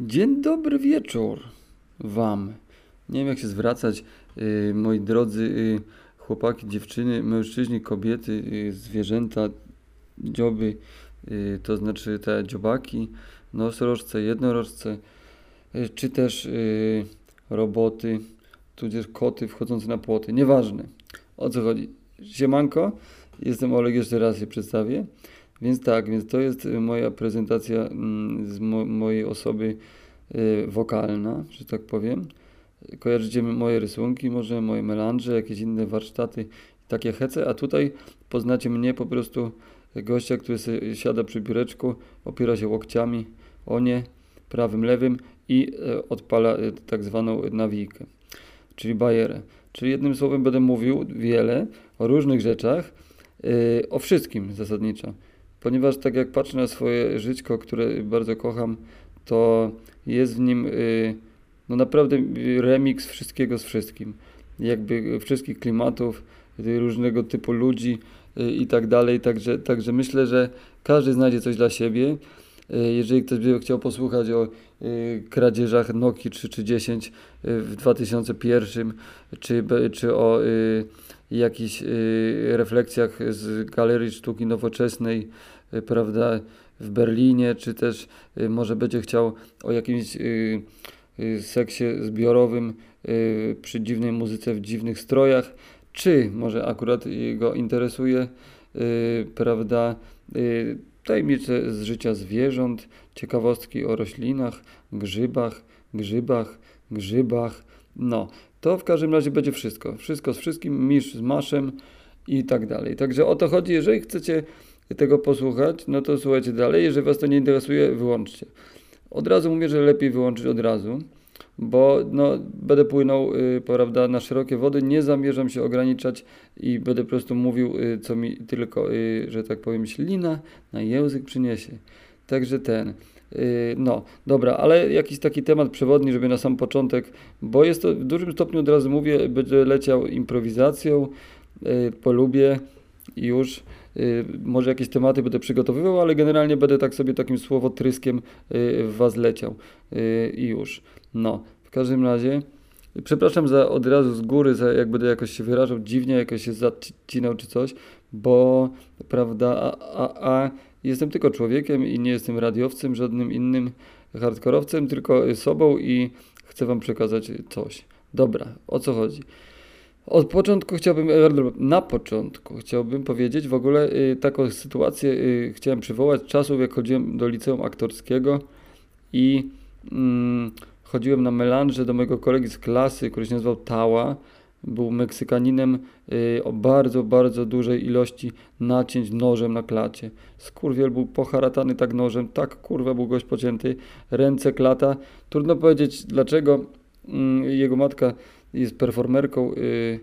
Dzień dobry wieczór Wam. Nie wiem jak się zwracać, yy, moi drodzy yy, chłopaki, dziewczyny, mężczyźni, kobiety, yy, zwierzęta, dzioby, yy, to znaczy te dziobaki, nosorożce, jednorożce, yy, czy też yy, roboty, tudzież koty wchodzące na płoty. Nieważne o co chodzi. Siemanko, jestem Oleg, jeszcze raz się przedstawię. Więc tak, więc to jest y, moja prezentacja mm, z mo mojej osoby y, wokalna, że tak powiem. Kojarzycie moje rysunki, może moje melanże, jakieś inne warsztaty, takie hece, a tutaj poznacie mnie po prostu gościa, który siada przy biureczku, opiera się łokciami o nie, prawym, lewym i e, odpala e, tak zwaną nawijkę, czyli bajerę. Czyli jednym słowem będę mówił wiele o różnych rzeczach, e, o wszystkim zasadniczo ponieważ tak jak patrzę na swoje żyćko, które bardzo kocham, to jest w nim y, no naprawdę remix wszystkiego z wszystkim. Jakby wszystkich klimatów, y, różnego typu ludzi y, i tak dalej. Także, także myślę, że każdy znajdzie coś dla siebie. Jeżeli ktoś by chciał posłuchać o kradzieżach Noki 3 czy 10 w 2001, czy, czy o jakichś refleksjach z Galerii Sztuki Nowoczesnej, prawda, w Berlinie, czy też y, może będzie chciał o jakimś y, seksie zbiorowym przy dziwnej muzyce w dziwnych strojach, czy może akurat go interesuje, prawda, tajemnice z życia zwierząt, ciekawostki o roślinach, grzybach, grzybach, grzybach. No, to w każdym razie będzie wszystko. Wszystko z wszystkim, misz z maszem i tak dalej. Także o to chodzi, jeżeli chcecie tego posłuchać, no to słuchajcie dalej. Jeżeli Was to nie interesuje, wyłączcie. Od razu mówię, że lepiej wyłączyć od razu, bo no, będę płynął y, prawda, na szerokie wody, nie zamierzam się ograniczać i będę po prostu mówił, y, co mi tylko, y, że tak powiem, ślina na język przyniesie. Także ten. No, dobra, ale jakiś taki temat przewodni, żeby na sam początek, bo jest to w dużym stopniu od razu mówię, będę leciał improwizacją, polubię już. Y, może jakieś tematy będę przygotowywał, ale generalnie będę tak sobie takim słowotryskiem y, w Was leciał y, i już. No, w każdym razie przepraszam za od razu z góry, za jak będę jakoś się wyrażał dziwnie, jakoś się zacinał czy coś, bo prawda, a, a, a jestem tylko człowiekiem i nie jestem radiowcem, żadnym innym hardkorowcem, tylko sobą i chcę Wam przekazać coś. Dobra, o co chodzi? Od początku chciałbym, na początku chciałbym powiedzieć w ogóle y, taką sytuację y, chciałem przywołać czasów, jak chodziłem do liceum aktorskiego i mm, chodziłem na melanże do mojego kolegi z klasy, który się nazywał Tała. Był Meksykaninem y, o bardzo, bardzo dużej ilości nacięć nożem na klacie. Skurwiel był poharatany tak nożem, tak kurwa był gość pocięty, ręce, klata. Trudno powiedzieć dlaczego mm, jego matka jest performerką y,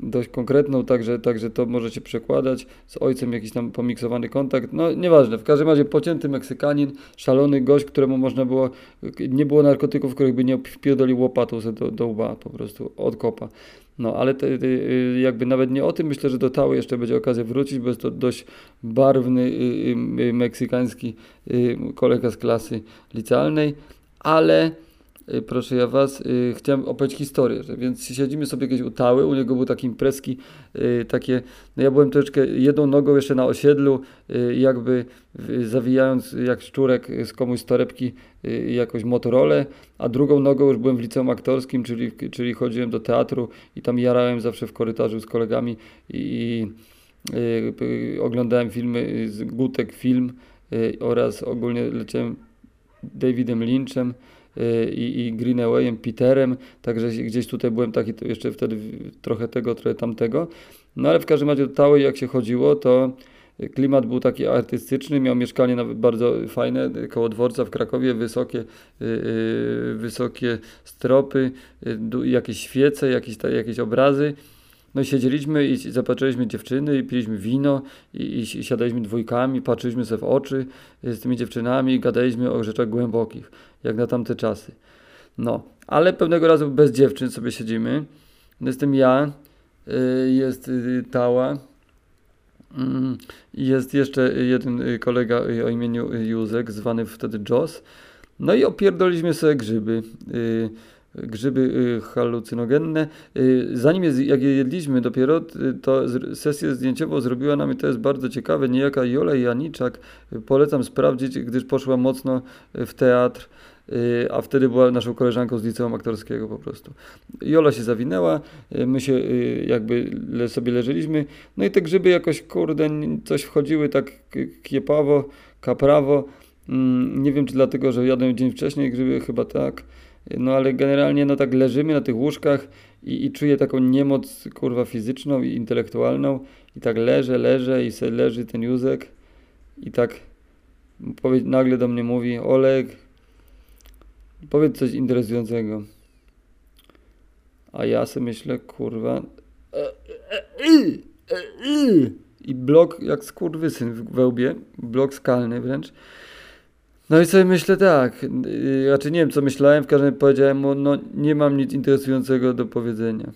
dość konkretną, także, także to możecie przekładać. Z ojcem jakiś tam pomiksowany kontakt. No nieważne, w każdym razie pocięty Meksykanin, szalony gość, któremu można było, nie było narkotyków, których by nie wpierdolił łopatą do, do łba, po prostu od kopa. No, ale te, te, y, jakby nawet nie o tym, myślę, że do Tały jeszcze będzie okazja wrócić, bo jest to dość barwny y, meksykański kolega z klasy licealnej, ale Y, proszę ja was, y, chciałem opowiedzieć historię, więc siedzimy sobie jakieś utały, u niego był taki imprezki, y, takie, no ja byłem troszeczkę jedną nogą jeszcze na osiedlu, jakby zawijając jak szczurek z komuś z torebki jakąś motorolę, a drugą nogą już byłem w liceum aktorskim, czyli, czyli chodziłem do teatru i tam jarałem zawsze w korytarzu z kolegami i, i oglądałem filmy z Gutek Film oraz ogólnie leciałem Davidem Lynchem, i, i Greenawayem, Peterem, także gdzieś tutaj byłem taki jeszcze wtedy trochę tego, trochę tamtego. No ale w każdym razie do jak się chodziło, to klimat był taki artystyczny, miał mieszkanie bardzo fajne koło dworca w Krakowie, wysokie, yy, wysokie stropy, yy, jakieś świece, jakieś, jakieś obrazy. No i siedzieliśmy i zapatrzyliśmy dziewczyny i piliśmy wino i, i siadaliśmy dwójkami, patrzyliśmy sobie w oczy z tymi dziewczynami i gadaliśmy o rzeczach głębokich jak na tamte czasy. No, ale pewnego razu bez dziewczyn sobie siedzimy. Jestem ja, y, jest y, Tała, mm, jest jeszcze jeden kolega o imieniu Józek, zwany wtedy Joss. No i opierdoliśmy sobie grzyby. Y, grzyby y, halucynogenne. Y, zanim je, jak je jedliśmy dopiero, y, to sesję zdjęciową zrobiła nam i to jest bardzo ciekawe, niejaka Jola Janiczak. Y, Polecam sprawdzić, gdyż poszła mocno y, w teatr, y, a wtedy była naszą koleżanką z liceum aktorskiego po prostu. Jola się zawinęła, y, my się y, jakby sobie leżeliśmy, no i te grzyby jakoś, kurde, coś wchodziły tak kiepawo, kaprawo. Mm, Nie wiem, czy dlatego, że jadłem dzień wcześniej grzyby, chyba tak. No ale generalnie no tak leżymy na tych łóżkach i, i czuję taką niemoc kurwa fizyczną i intelektualną i tak leżę, leżę i se leży ten Józek i tak nagle do mnie mówi Olek powiedz coś interesującego a ja sobie myślę kurwa e, e, y, e, y. i blok jak skurwysyn w wełbie blok skalny wręcz no i sobie myślę tak, raczej nie wiem co myślałem, w każdym razie powiedziałem mu, no nie mam nic interesującego do powiedzenia.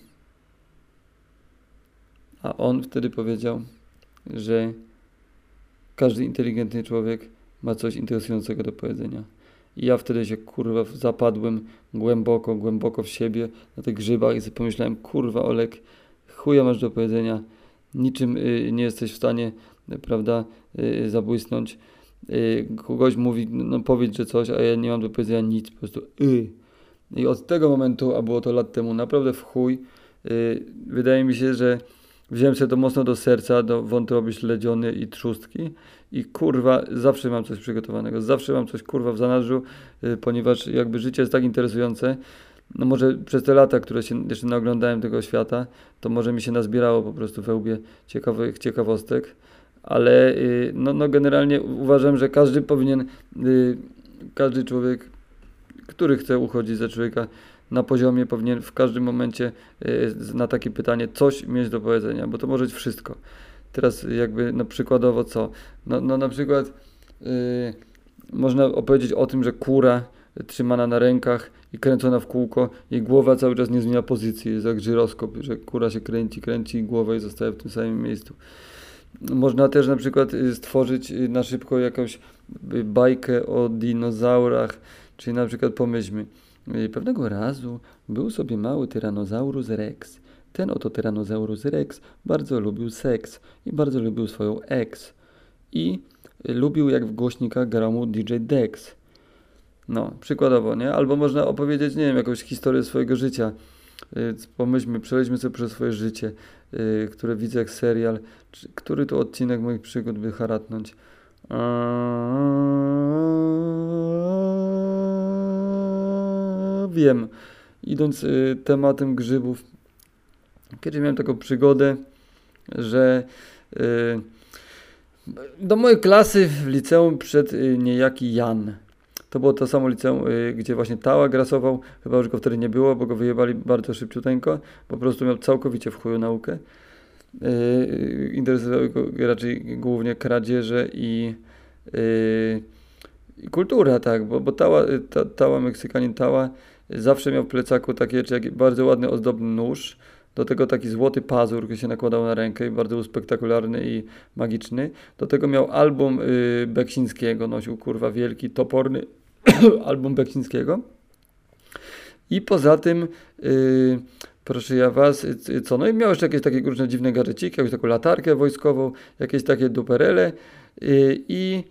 A on wtedy powiedział, że każdy inteligentny człowiek ma coś interesującego do powiedzenia. I ja wtedy się kurwa zapadłem głęboko, głęboko w siebie na tych grzybach i sobie pomyślałem, kurwa Olek, chuja masz do powiedzenia, niczym y, nie jesteś w stanie, y, prawda, y, zabłysnąć. Y, kogoś mówi, no powiedz, że coś, a ja nie mam do powiedzenia nic, po prostu y. I od tego momentu, a było to lat temu, naprawdę w chuj, y, wydaje mi się, że wziąłem sobie to mocno do serca, do wątroby śledziony i trzustki i kurwa, zawsze mam coś przygotowanego, zawsze mam coś kurwa w zanadrzu, y, ponieważ jakby życie jest tak interesujące, no może przez te lata, które się jeszcze naoglądałem tego świata, to może mi się nazbierało po prostu we łbie ciekawych ciekawostek, ale y, no, no generalnie uważam, że każdy powinien, y, każdy człowiek, który chce uchodzić za człowieka na poziomie, powinien w każdym momencie y, na takie pytanie coś mieć do powiedzenia, bo to może być wszystko. Teraz jakby no przykładowo co? No, no na przykład y, można opowiedzieć o tym, że kura trzymana na rękach i kręcona w kółko, jej głowa cały czas nie zmienia pozycji, jest jak żyroskop, że kura się kręci, kręci i głowa jej zostaje w tym samym miejscu. Można też na przykład y, stworzyć y, na szybko jakąś y, bajkę o dinozaurach, czyli na przykład pomyślmy, pewnego razu był sobie mały Tyrannosaurus Rex. Ten oto Tyrannosaurus Rex bardzo lubił seks i bardzo lubił swoją ex. I lubił jak w głośnikach grał mu DJ Dex. No, przykładowo, nie? Albo można opowiedzieć, nie wiem, jakąś historię swojego życia. Y, Pomyślmy, przejdźmy sobie przez swoje życie, y, które widzę jak serial. Który to odcinek moich przygód by haratnąć? Eee, Wiem. Idąc tematem grzybów, kiedyś miałem taką przygodę, że y, do mojej klasy w liceum przyszedł y, niejaki Jan. To było to samo liceum, y, gdzie właśnie Tała grasował. Chyba już go wtedy nie było, bo go wyjebali bardzo szybciuteńko. Po prostu miał całkowicie w chuju naukę. Interesowały go raczej głównie kradzieże i, kultura, tak, bo, bo Tała, ta, Tała, Meksykanin Tała zawsze miał w plecaku takie, czy jaki, bardzo ładny, ozdobny nóż, do tego taki złoty pazur, który się nakładał na rękę bardzo był spektakularny i magiczny. Do tego miał album y, Beksińskiego, nosił kurwa wielki, toporny album Beksińskiego. I poza tym, y, proszę ja was, y, y, co? No i miał jeszcze jakieś takie różne dziwne gadżeciki, jakąś taką latarkę wojskową, jakieś takie duperele y, i,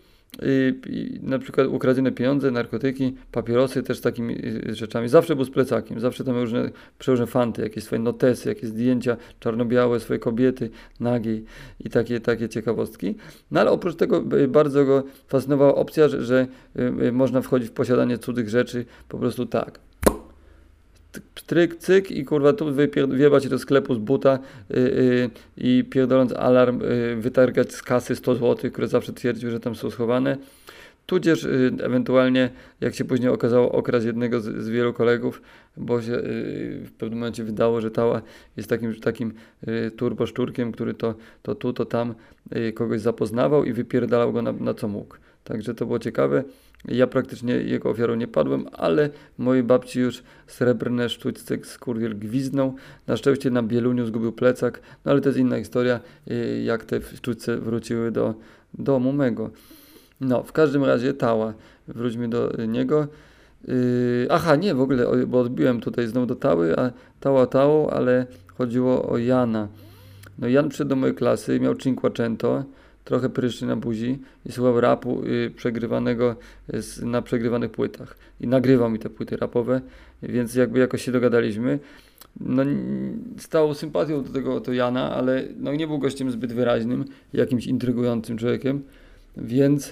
i na przykład ukradzione pieniądze, narkotyki, papierosy też takimi y, rzeczami. Zawsze był z plecakiem, zawsze tam różne przeróżne fanty, jakieś swoje notesy, jakieś zdjęcia czarno-białe, swoje kobiety, nagiej i takie, takie ciekawostki. No ale oprócz tego y, bardzo go fascynowała opcja, że, że y, y, można wchodzić w posiadanie cudzych rzeczy po prostu tak. Pstryk, cyk i kurwa tu wypier- wjebać do sklepu z buta y, y, i pierdoląc alarm y, wytargać z kasy 100 zł, które zawsze twierdził, że tam są schowane. Tudzież y, ewentualnie, jak się później okazało, okraść jednego z, z wielu kolegów, bo się y, w pewnym momencie wydało, że Tała jest takim, takim y, turboszczurkiem, który to, to tu, to tam kogoś zapoznawał i wypierdalał go na, na co mógł. Także to było ciekawe. Ja praktycznie jego ofiarą nie padłem, ale mojej babci już srebrne sztućce skurwiel gwiznął. Na szczęście na Bieluniu zgubił plecak, no ale to jest inna historia, y, jak te sztućce wróciły do domu mego. No, w każdym razie Tała wróćmy do niego. Yy, aha, nie, w ogóle, bo odbiłem tutaj znowu do Tały, a Tała Tałą, ale chodziło o Jana. No Jan przyszedł do mojej klasy, miał cinquecento, trochę pryszczy na buzi i słuchał rapu y, przegrywanego z, na przegrywanych płytach. I nagrywał mi te płyty rapowe, więc jakby jakoś się dogadaliśmy. No, z sympatią do tego to Jana, ale no, nie był gościem zbyt wyraźnym, jakimś intrygującym człowiekiem, więc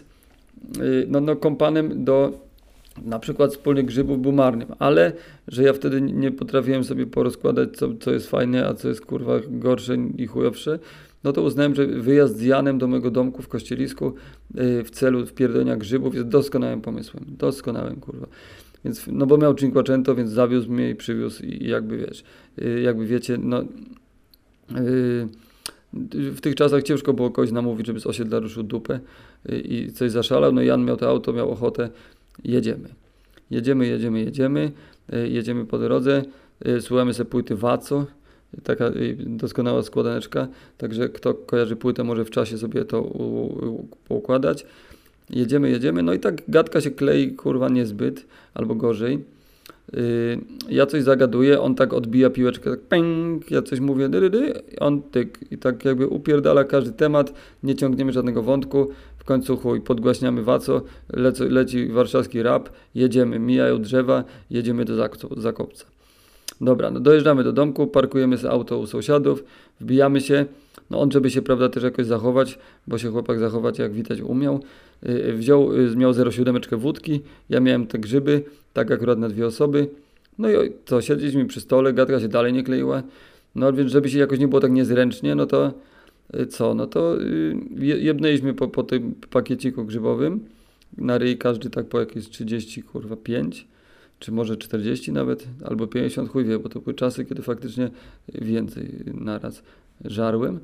y, no, no, kompanem do na przykład wspólnych grzybów był marnym, ale że ja wtedy nie potrafiłem sobie porozkładać, co, co jest fajne, a co jest kurwa gorsze i chujowsze, no to uznałem, że wyjazd z Janem do mojego domku w Kościelisku y, w celu wpierdolenia grzybów jest doskonałym pomysłem. Doskonałym, kurwa. Więc, no bo miał cinquecento, więc zawiózł mnie i przywiózł i, jakby wiesz, y, jakby wiecie, no y, w tych czasach ciężko było kogoś namówić, żeby z osiedla ruszył dupę i coś zaszalał. No Jan miał to auto, miał ochotę, jedziemy. Jedziemy, jedziemy, jedziemy, jedziemy po drodze, słuchamy sobie płyty Waco, taka y, doskonała składaneczka, także kto kojarzy płytę może w czasie sobie to poukładać. Jedziemy, jedziemy, no i tak gadka się klei, kurwa, niezbyt, albo gorzej. Yy, ja coś zagaduję, on tak odbija piłeczkę, tak pęk, ja coś mówię, dy, on tyk i tak jakby upierdala każdy temat, nie ciągniemy żadnego wątku, w końcu chuj, podgłaśniamy waco, leci, warszawski rap, jedziemy, mijają drzewa, jedziemy do Zak- Zakopca. Dobra, no dojeżdżamy do domku, parkujemy sobie auto u sąsiadów, wbijamy się, no on żeby się, prawda, też jakoś zachować, bo się chłopak zachować jak widać umiał, yy, wziął, yy, miał 0,7 wódki, ja miałem te grzyby, tak akurat na dwie osoby. No i co, siedzieliśmy przy stole, gadka się dalej nie kleiła. No więc żeby się jakoś nie było tak niezręcznie, no to y, co, no to y, je- jebnęliśmy po, po tym pakieciku grzybowym. Na ryj każdy tak po jakieś 30, kurwa, 5, czy może 40 nawet, albo 50, chuj wie, bo to były czasy, kiedy faktycznie więcej naraz żarłem.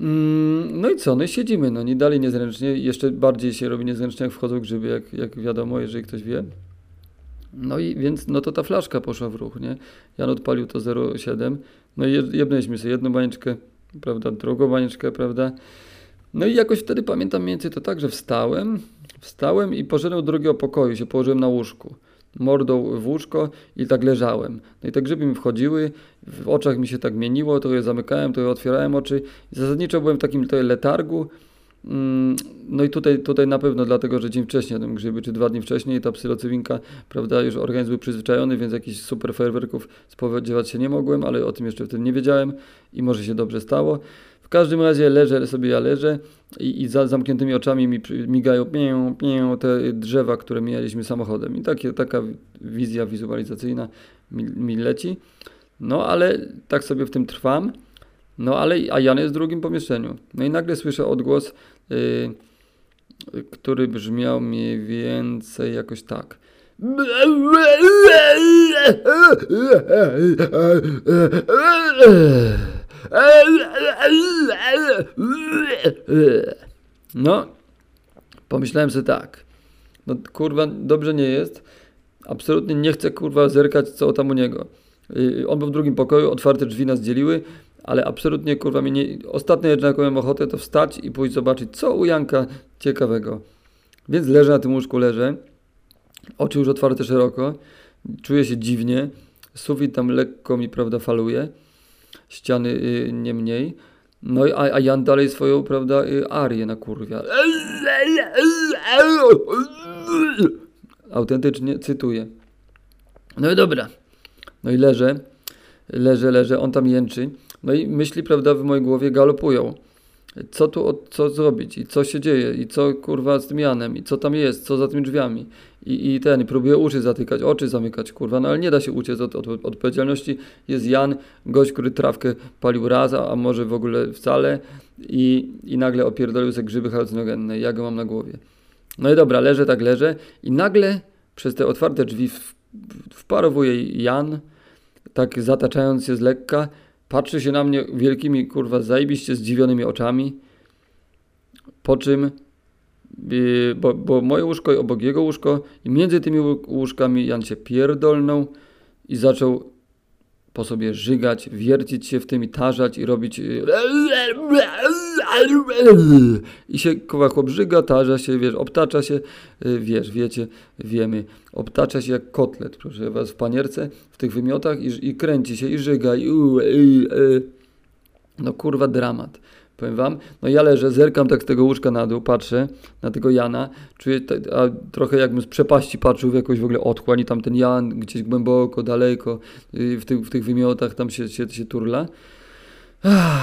Mm, No i co, no i siedzimy, no nie dalej niezręcznie, jeszcze bardziej się robi niezręcznie, jak wchodzą grzyby, jak, jak wiadomo, jeżeli ktoś wie. No i więc, no to ta flaszka poszła w ruch, nie? Jan odpalił to 0,7, no i je- jebnęliśmy sobie jedną banieczkę, prawda, drugą banieczkę, prawda? No i jakoś wtedy pamiętam mniej więcej to tak, że wstałem, wstałem i poszedłem do drugiego pokoju, się położyłem na łóżku, mordą w łóżko i tak leżałem. No i te grzyby mi wchodziły, w oczach mi się tak mieniło, to je zamykałem, to je otwierałem oczy. Zasadniczo byłem w takim tutaj letargu, Mm, No i tutaj, tutaj na pewno dlatego, że dzień wcześniej jadłem grzyby, czy dwa dni wcześniej, ta psylocybinka, prawda, już organizm był przyzwyczajony, więc jakichś super fajerwerków spodziewać się nie mogłem, ale o tym jeszcze wtedy nie wiedziałem i może się dobrze stało. W każdym razie leżę sobie, ja leżę i, i za zamkniętymi oczami mi migają pię, pię, te drzewa, które mijaliśmy samochodem. I takie, taka wizja wizualizacyjna mi, mi leci. No ale tak sobie w tym trwam. No ale, a Jan jest w drugim pomieszczeniu. No i nagle słyszę odgłos, yy, który brzmiał mniej więcej jakoś tak. No, pomyślałem sobie tak. No kurwa, dobrze nie jest. Absolutnie nie chcę kurwa zerkać co tam u niego. Yy, on był w drugim pokoju, otwarte drzwi nas dzieliły, ale absolutnie kurwa mi nie... Ostatnio jednak miałem ochotę to wstać i pójść zobaczyć co u Janka ciekawego. Więc leżę na tym łóżku, leżę. Oczy już otwarte szeroko. Czuję się dziwnie. Sufit tam lekko mi, prawda, faluje. Ściany y, nie mniej. No i a, a Jan dalej swoją, prawda, y, arię na kurwia. Autentycznie cytuję. No i dobra. No i leżę, leżę, leżę, on tam jęczy. No i myśli, prawda, w mojej głowie galopują. Co tu, co zrobić i co się dzieje i co kurwa z tym Janem i co tam jest, co za tymi drzwiami. I, i ten, i próbuję uszy zatykać, oczy zamykać, kurwa, no ale nie da się uciec od, od, od odpowiedzialności. Jest Jan, gość, który trawkę palił raz, a, a może w ogóle wcale i, i nagle opierdolił sobie grzyby halucynogenne. Ja go mam na głowie. No i dobra, leżę tak leżę i nagle przez te otwarte drzwi w, wparowuje Jan, tak zataczając się z lekka, patrzy się na mnie wielkimi, kurwa, zajebiście zdziwionymi oczami, po czym, bo, bo moje łóżko i obok jego łóżko i między tymi łó- łóżkami Jan się pierdolnął i zaczął po sobie żygać, wiercić się w tym i tarzać i robić yy, i się koła chłop żyga, tarza się, wiesz, obtacza się, y, wiesz, wiecie, wiemy, obtacza się jak kotlet, proszę was, w panierce, w tych wymiotach i, i kręci się, i żyga, i i, y. no kurwa dramat. Powiem wam, no ja leżę, zerkam tak z tego łóżka na dół, patrzę na tego Jana, czuję, a trochę jakbym z przepaści patrzył w jakąś w ogóle otchłań i tam ten Jan gdzieś głęboko, daleko y, w tych, w tych wymiotach tam się, się, się turla.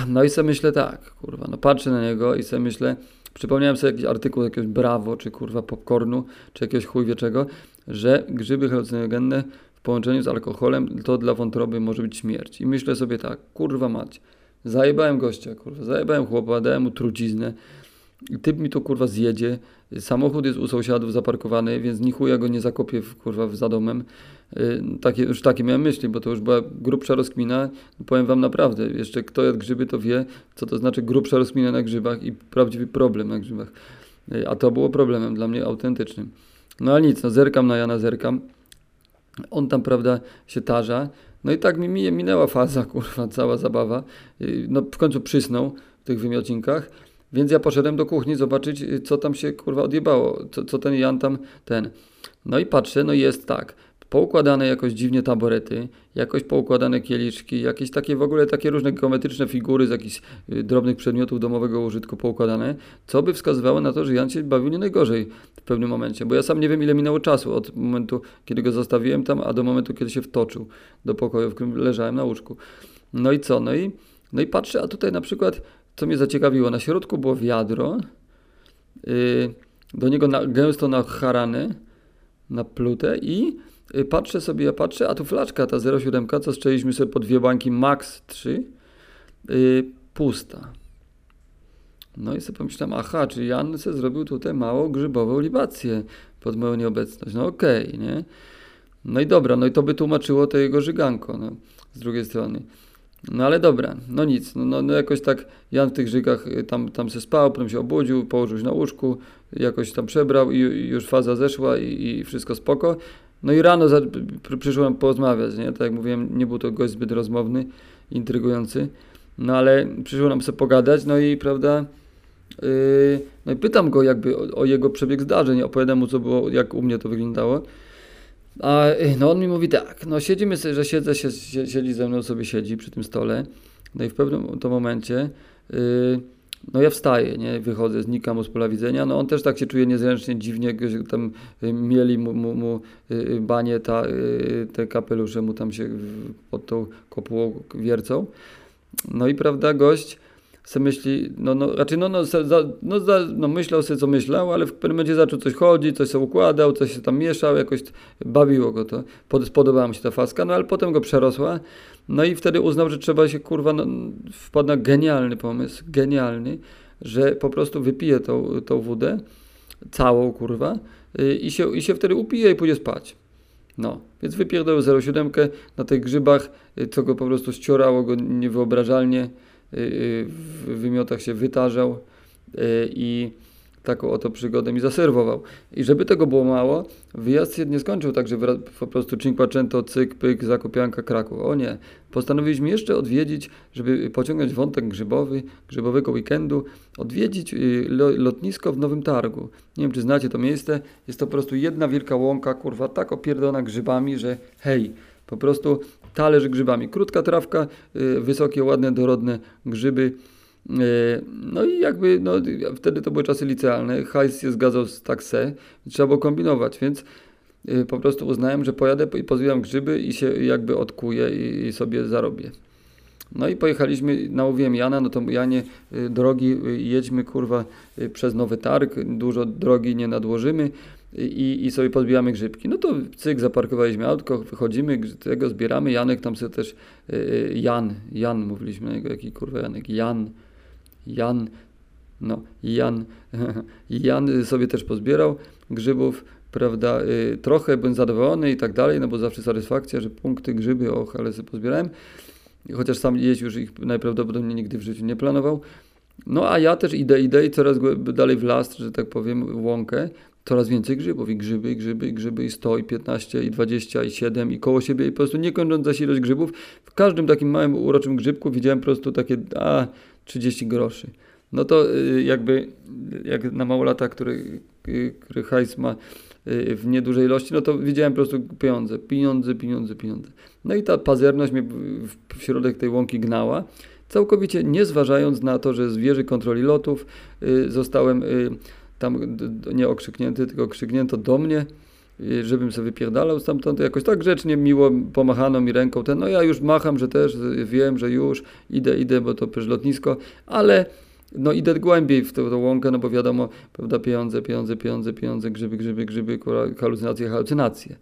No i sobie myślę tak, kurwa, no patrzę na niego i sobie myślę, przypomniałem sobie jakiś artykuł jakiegoś Brawo, czy kurwa popcornu, czy jakiegoś chuj wieczego, że grzyby halucynogenne w połączeniu z alkoholem to dla wątroby może być śmierć. I myślę sobie tak, kurwa mać, zajebałem gościa, kurwa, zajebałem chłopa, dałem mu truciznę, i typ mi to kurwa zjedzie. Samochód jest u sąsiadów zaparkowany, więc ni chuja go nie zakopię w, kurwa za domem. Yy, takie, już takie miałem myśli, bo to już była grubsza rozkmina. Powiem wam naprawdę, jeszcze kto jadł grzyby, to wie, co to znaczy grubsza rozkmina na grzybach i prawdziwy problem na grzybach. Yy, a to było problemem dla mnie autentycznym. No ale nic, no zerkam na Jana, zerkam. On tam, prawda, się tarza. No i tak mi minęła faza, kurwa, cała zabawa. Yy, no w końcu przysnął w tych wymiocinkach. Więc ja poszedłem do kuchni zobaczyć, y, co tam się kurwa odjebało, co, co ten Jan tam ten. No i patrzę, no jest tak. Poukładane jakoś dziwnie taborety, jakoś poukładane kieliczki, jakieś takie w ogóle takie różne geometryczne figury z jakichś y, drobnych przedmiotów domowego użytku poukładane, co by wskazywało na to, że Jan się bawił nie najgorzej w pewnym momencie, bo ja sam nie wiem ile minęło czasu od momentu, kiedy go zostawiłem tam, a do momentu, kiedy się wtoczył do pokoju, w którym leżałem na łóżku. No i co? No i, no i patrzę, a tutaj na przykład co mnie zaciekawiło, na środku było wiadro, yy, do niego na, gęsto harany, na plutę i patrzę sobie, ja patrzę, a tu flaczka ta 07, co strzeliśmy sobie po dwie bańki max 3, yy, pusta. No i sobie pomyślałem, aha, czy Jan se zrobił tutaj mało grzybową libację pod moją nieobecność. No okej, okay, nie? No i dobra, no i to by tłumaczyło to jego żyganko, no, z drugiej strony. No ale dobra, no nic, no, no, no, jakoś tak Jan w tych żygach y, tam, tam się spał, potem się obudził, położył się na łóżku, jakoś tam przebrał i, i już faza zeszła i, i, wszystko spoko. No i rano za, przyszłem porozmawiać, nie? Tak jak mówiłem, nie był to gość zbyt rozmowny, intrygujący, no ale przyszło nam sobie pogadać, no i prawda, yy, no i pytam go jakby o, o jego przebieg zdarzeń, opowiadam mu co było, jak u mnie to wyglądało. A y, no on mi mówi tak, no siedzimy sobie, że siedzę, się, siedzi ze mną, sobie siedzi przy tym stole. No i w pewnym to momencie, yy, no ja wstaję, nie, wychodzę, znikam z pola widzenia. No on też tak się czuje niezręcznie, dziwnie, tam y, mieli mu, mu, mu y, banie, ta, te kapelusze mu tam się pod tą kopułą wiercą. No i prawda, gość se myśli, no, no raczej no, no, se, za, no, za, no myślał sobie co myślał, ale w pewnym momencie zaczął coś chodzić, coś sobie układał, coś się tam mieszał, jakoś bawiło go to, Pod, spodobała mu się ta faska, no ale potem go przerosła, no i wtedy uznał, że trzeba się kurwa, no, wpadł na genialny pomysł, genialny, że po prostu wypije tą, tą wódę, całą kurwa i, się, i się wtedy upije i pójdzie spać. No, więc wypierdolił 0,7 na tych grzybach, co go po prostu ściorało go niewyobrażalnie, w wymiotach się wytarzał y, i taką oto przygodę mi zaserwował. I żeby tego było mało, wyjazd się nie skończył tak, że po prostu Cinquecento, cyk, pyk, zakupianka, Kraków. O nie. Postanowiliśmy jeszcze odwiedzić, żeby pociągnąć wątek grzybowy, grzybowego weekendu, odwiedzić lotnisko w Nowym Targu. Nie wiem, czy znacie to miejsce. Jest to po prostu jedna wielka łąka, kurwa, tak opierdolona grzybami, że hej, po prostu talerz grzybami. Krótka trawka, y, wysokie, ładne, dorodne grzyby. Y, no i jakby, no, wtedy to były czasy licealne, hajs się zgadzał z takse, trzeba było kombinować, więc y, po prostu uznałem, że pojadę i pozbieram grzyby i się jakby odkuję i, sobie zarobię. No i pojechaliśmy, namówiłem Jana, no to Janie, drogi, jedźmy kurwa przez Nowy Targ, dużo drogi nie nadłożymy, i, i sobie podbijamy grzybki. No to cyk, zaparkowaliśmy autko, wychodzimy, tego zbieramy. Janek tam sobie też, yy, Jan, Jan mówiliśmy na niego, jaki kurwa Janek, Jan, Jan, no, Jan, Jan sobie też pozbierał grzybów, prawda, yy, trochę byłem zadowolony i tak dalej, no bo zawsze satysfakcja, że punkty grzyby, och, ale sobie pozbierałem, chociaż sam jeść już ich najprawdopodobniej nigdy w życiu nie planował. No a ja też idę, idę i coraz dalej w las, że tak powiem, łąkę, coraz więcej grzybów i grzyby, i grzyby, i grzyby, i 100, i 15, i 20, i 7, i koło siebie, i po prostu nie kończąca się ilość grzybów. W każdym takim małym, uroczym grzybku widziałem po prostu takie, a, 30 groszy. no to y, jakby jak na mało lata, który, y, który hajs ma y, w niedużej ilości, no to widziałem po prostu pieniądze, pieniądze, pieniądze, pieniądze. No i ta pazerność mnie w środek tej łąki gnała. Całkowicie nie zważając na to, że z wieży kontroli lotów zostałem tam nie okrzyknięty, tylko okrzyknięto do mnie, żebym sobie wypierdalał stamtąd. Jakoś tak grzecznie, miło pomachano mi ręką. Ten, no ja już macham, że też wiem, że już idę, idę, bo to przecież lotnisko, ale no idę głębiej w tę, tę łąkę, no bo wiadomo, prawda, pieniądze, pieniądze, pieniądze, pieniądze, grzyby, grzyby, grzyby, halucynacje, halucynacje.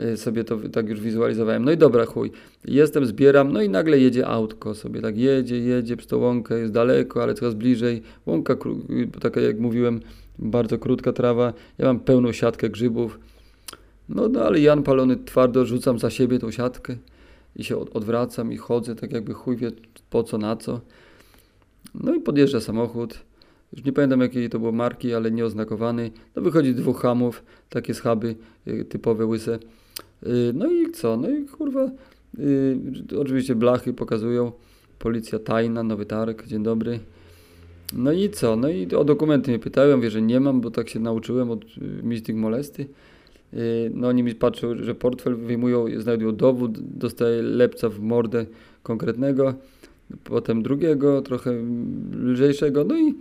Y, sobie to tak już wizualizowałem. No i dobra, chuj. Jestem, zbieram, no i nagle jedzie autko sobie, tak jedzie, jedzie przez tą łąkę, jest daleko, ale coraz bliżej. Łąka, y, taka jak mówiłem, bardzo krótka trawa. Ja mam pełną siatkę grzybów. No, no ale Jan palony twardo, rzucam za siebie tą siatkę i się odwracam i chodzę, tak jakby chuj wie po co, na co. No i podjeżdża samochód. Już nie pamiętam jakiej to było marki, ale nieoznakowany. No wychodzi dwóch hamów, takie schaby y, typowe, łyse. Y, no i co? No i kurwa, yy, oczywiście blachy pokazują. Policja tajna, nowy targ, dzień dobry. No i co? No i o dokumenty mnie pytają, wie, że nie mam, bo tak się nauczyłem od y, Mystic Molesty. No oni mi patrzą, że portfel wyjmują, znajdują dowód, dostaję lepca w mordę konkretnego, potem drugiego, trochę lżejszego, no i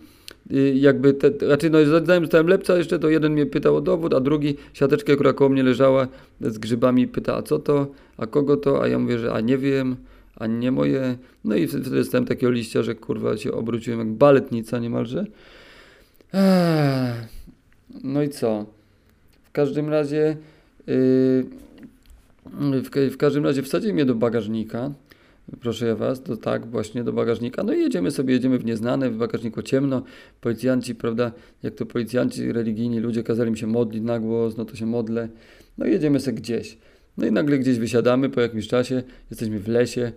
jakby, te, znaczy no zanim dostałem lepca jeszcze, to jeden mnie pytał o dowód, a drugi siateczkę, która koło mnie leżała z grzybami pyta, a co to, a kogo to, a ja mówię, że a nie wiem, a nie moje. No i wtedy dostałem takiego liścia, że kurwa się obróciłem jak baletnica niemalże. Eee, no i co? W każdym razie yy, w, w każdym razie wsadził mnie do bagażnika proszę ja was, to tak właśnie do bagażnika. No i jedziemy sobie, jedziemy w nieznane, w bagażniku ciemno. Policjanci, prawda, jak to policjanci religijni, ludzie kazali mi się modlić na głos, no to się modlę. No i jedziemy sobie gdzieś. No i nagle gdzieś wysiadamy po jakimś czasie, jesteśmy w lesie.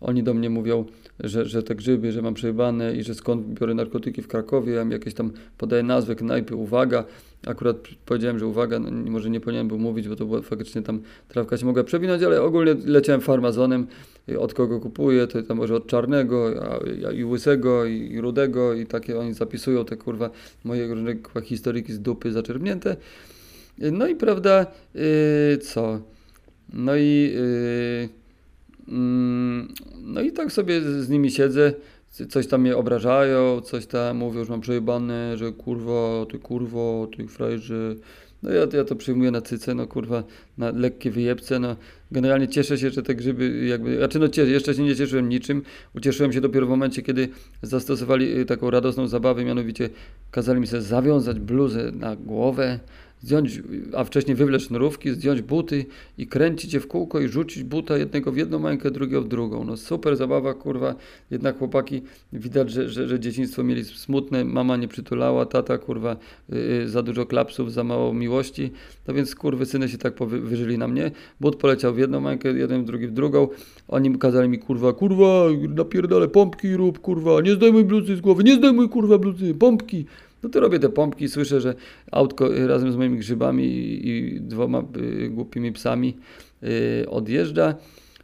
Oni do mnie mówią, że, że te grzyby, że mam przejebane i że skąd biorę narkotyki w Krakowie. Ja mi jakieś tam podaję nazwę knajpy, uwaga. Akurat powiedziałem, że uwaga, no, może nie powinienem był mówić, bo to była faktycznie tam trawka się mogła przewinąć, ale ogólnie leciałem farmazonem, od kogo kupuję, to tam może od czarnego, a, a, i łysego, i, i, rudego i takie oni zapisują te kurwa moje różne historyki z dupy zaczerpnięte. No i prawda, yy, co? No i yy, no i tak sobie z nimi siedzę, coś tam mnie obrażają, coś tam mówią, że mam przejebane, że kurwa, ty kurwo, ty frajerze. No ja, ja to przyjmuję na cyce, no kurwa, na lekkie wyjebce, no generalnie cieszę się, że te grzyby jakby, znaczy no cieszę, jeszcze się nie cieszyłem niczym, ucieszyłem się dopiero w momencie, kiedy zastosowali y, taką radosną zabawę, mianowicie kazali mi sobie zawiązać bluzę na głowę, zdjąć, a wcześniej wywlec sznurówki, zdjąć buty i kręcić je w kółko i rzucić buta jednego w jedną rękę, drugiego w drugą. No super zabawa, kurwa. Jednak chłopaki widać, że, że, że dzieciństwo mieli smutne, mama nie przytulała, tata, kurwa, yy, za dużo klapsów, za mało miłości. No więc kurwy syny się tak wyżyli na mnie. But poleciał w jedną rękę, jeden w drugi w drugą. Oni kazali mi, kurwa, kurwa, napierdale pompki rób, kurwa, nie zdejmuj bluzy z głowy, nie zdejmuj, kurwa, bluzy, pompki. No to robię te pompki, słyszę, że autko razem z moimi grzybami i, dwoma y, głupimi psami y, odjeżdża.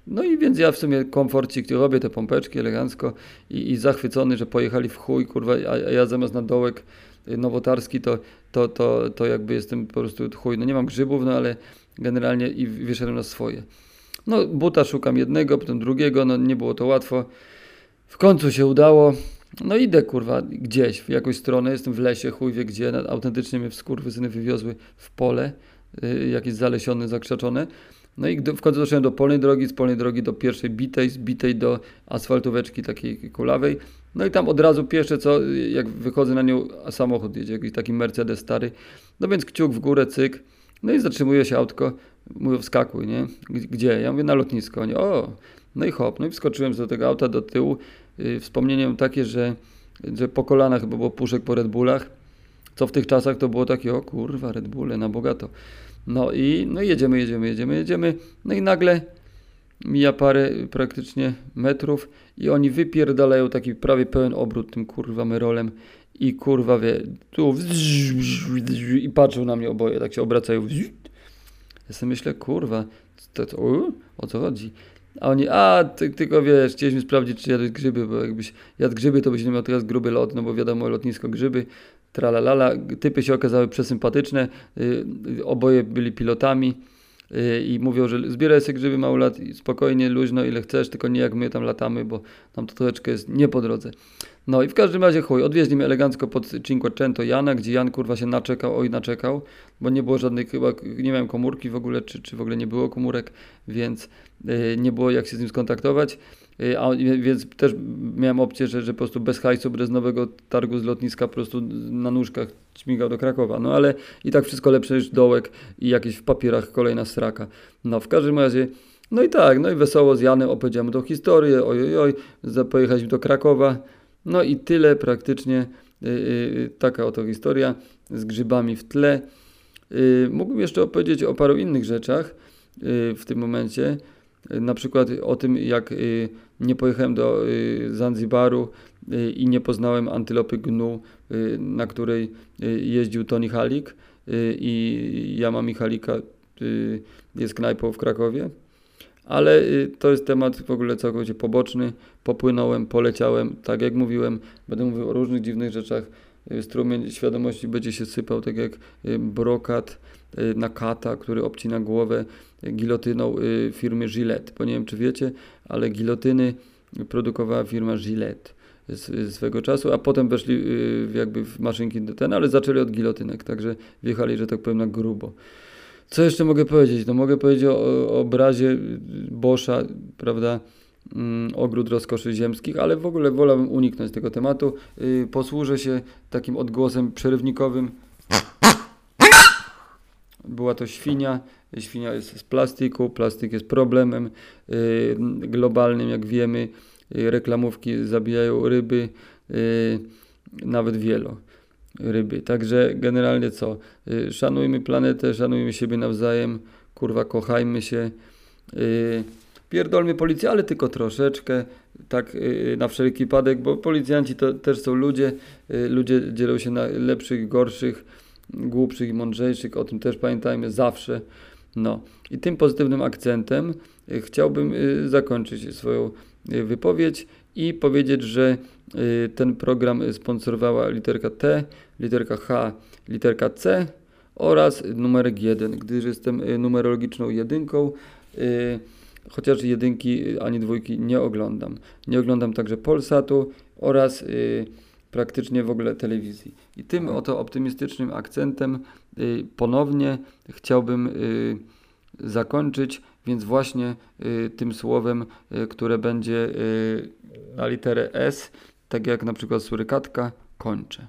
No i więc ja w sumie komforcik robię te pompeczki elegancko i, i zachwycony, że pojechali w chuj, kurwa, a, a ja zamiast na dołek y, nowotarski to, to, to, to jakby jestem po prostu chuj. No nie mam grzybów, no ale generalnie i wyszedłem na swoje. No buta szukam jednego, potem drugiego, no nie było to łatwo. W końcu się udało. No idę kurwa gdzieś, w jakąś stronę, jestem w lesie, chuj wie gdzie, autentycznie mnie syny wywiozły w pole, y, jakieś zalesione, zakrzaczone. No i w końcu doszedłem do polnej drogi, z polnej drogi do pierwszej bitej, z bitej do asfaltóweczki takiej kulawej. No i tam od razu pierwsze co, jak wychodzę na nią, samochód jedzie, jakiś taki Mercedes stary. No więc kciuk w górę, cyk. No i zatrzymuje się autko, mówię wskakuj, nie? Gdzie? Ja mówię na lotnisko. Nie, o, no i hop, no i wskoczyłem do tego auta do tyłu, Y, wspomnieniem takie, że, że po kolanach chyba było puszek po Red Bullach, co w tych czasach to było takie, o kurwa, Red Bulle na bogato. No i no jedziemy, jedziemy, jedziemy, jedziemy. No i nagle mija parę praktycznie metrów i oni wypierdalają taki prawie pełen obrót tym kurwa merolem i kurwa wie, tu i patrzą na mnie oboje, tak się obracają. Ja sobie myślę, kurwa, to, to, o co chodzi? A oni, a ty, tylko wiesz, chcieliśmy sprawdzić, czy jadłeś grzyby, bo jakbyś jadł grzyby, to byś nie miał teraz gruby lot, no bo wiadomo, lotnisko grzyby, tralalala. Typy się okazały przesympatyczne, y, y, oboje byli pilotami y, i mówią, że zbieraj sobie grzyby małolat, i spokojnie, luźno, ile chcesz, tylko nie jak my tam latamy, bo tam to troszeczkę jest nie po drodze. No i w każdym razie chuj, odwieźli mnie elegancko pod Cinquecento Jana, gdzie Jan kurwa się naczekał, oj naczekał, bo nie było żadnych chyba, nie miałem komórki w ogóle, czy, czy w ogóle nie było komórek, więc y, nie było jak się z nim skontaktować. Y, A, więc też miałem opcję, że, że po prostu bez hajsu, bez nowego targu z lotniska po prostu na nóżkach śmigał do Krakowa. No ale i tak wszystko lepsze niż dołek i jakieś w papierach kolejna straka. No w każdym razie, no i tak, no i wesoło z Janem opowiedziałem tą historię, oj, oj, oj, za- pojechaliśmy do Krakowa. No i tyle praktycznie, y, y, taka oto historia z grzybami w tle. Y, mógłbym jeszcze opowiedzieć o paru innych rzeczach y, w tym momencie. Y, Na przykład o tym, jak y, nie pojechałem do y, Zanzibaru y, i nie poznałem antylopy gnu, y, na której y, jeździł Tony Halik. Y, I ja mam Michalika, y, jest knajpą w Krakowie. Ale y, to jest temat w ogóle całkowicie poboczny. Popłynąłem, poleciałem, tak jak mówiłem, będę mówił o różnych dziwnych rzeczach. Y, Strumień świadomości będzie się sypał, tak jak y, brokat y, na kata, który obcina głowę gilotyną firmy Gillette. Bo nie wiem, czy wiecie, ale gilotyny produkowała firma Gillette swego czasu, a potem weszli jakby w maszynki do ten, ale zaczęli od gilotynek, także wjechali, że tak powiem, na grubo. Co jeszcze mogę powiedzieć? No mogę powiedzieć o, o obrazie Boscha, prawda, ogród rozkoszy ziemskich, ale w ogóle wolałbym uniknąć tego tematu. Y, posłużę się takim odgłosem przerywnikowym. Była to świnia. Świnia jest z plastiku. Plastik jest problemem y, globalnym, jak wiemy. Y, reklamówki zabijają ryby, nawet wielo ryby. Także generalnie co? Szanujmy planetę, szanujmy siebie nawzajem, kurwa, kochajmy się. Y, Pierdolmy policję, ale tylko troszeczkę, tak y, na wszelki wypadek, bo policjanci to też są ludzie. Y, Ludzie dzielą się na lepszych, gorszych, głupszych i mądrzejszych, o tym też pamiętajmy zawsze. No i tym pozytywnym akcentem y, chciałbym y, zakończyć swoją y, wypowiedź i powiedzieć, że y, ten program sponsorowała literka T, literka H, literka C oraz numerek 1, gdyż jestem y, numerologiczną jedynką, y, chociaż jedynki ani dwójki nie oglądam. Nie oglądam także Polsatu oraz y, praktycznie w ogóle telewizji. I tym oto optymistycznym akcentem y, ponownie chciałbym y, zakończyć, więc właśnie y, tym słowem, y, które będzie y, na literę S, tak jak na przykład surykatka, kończę.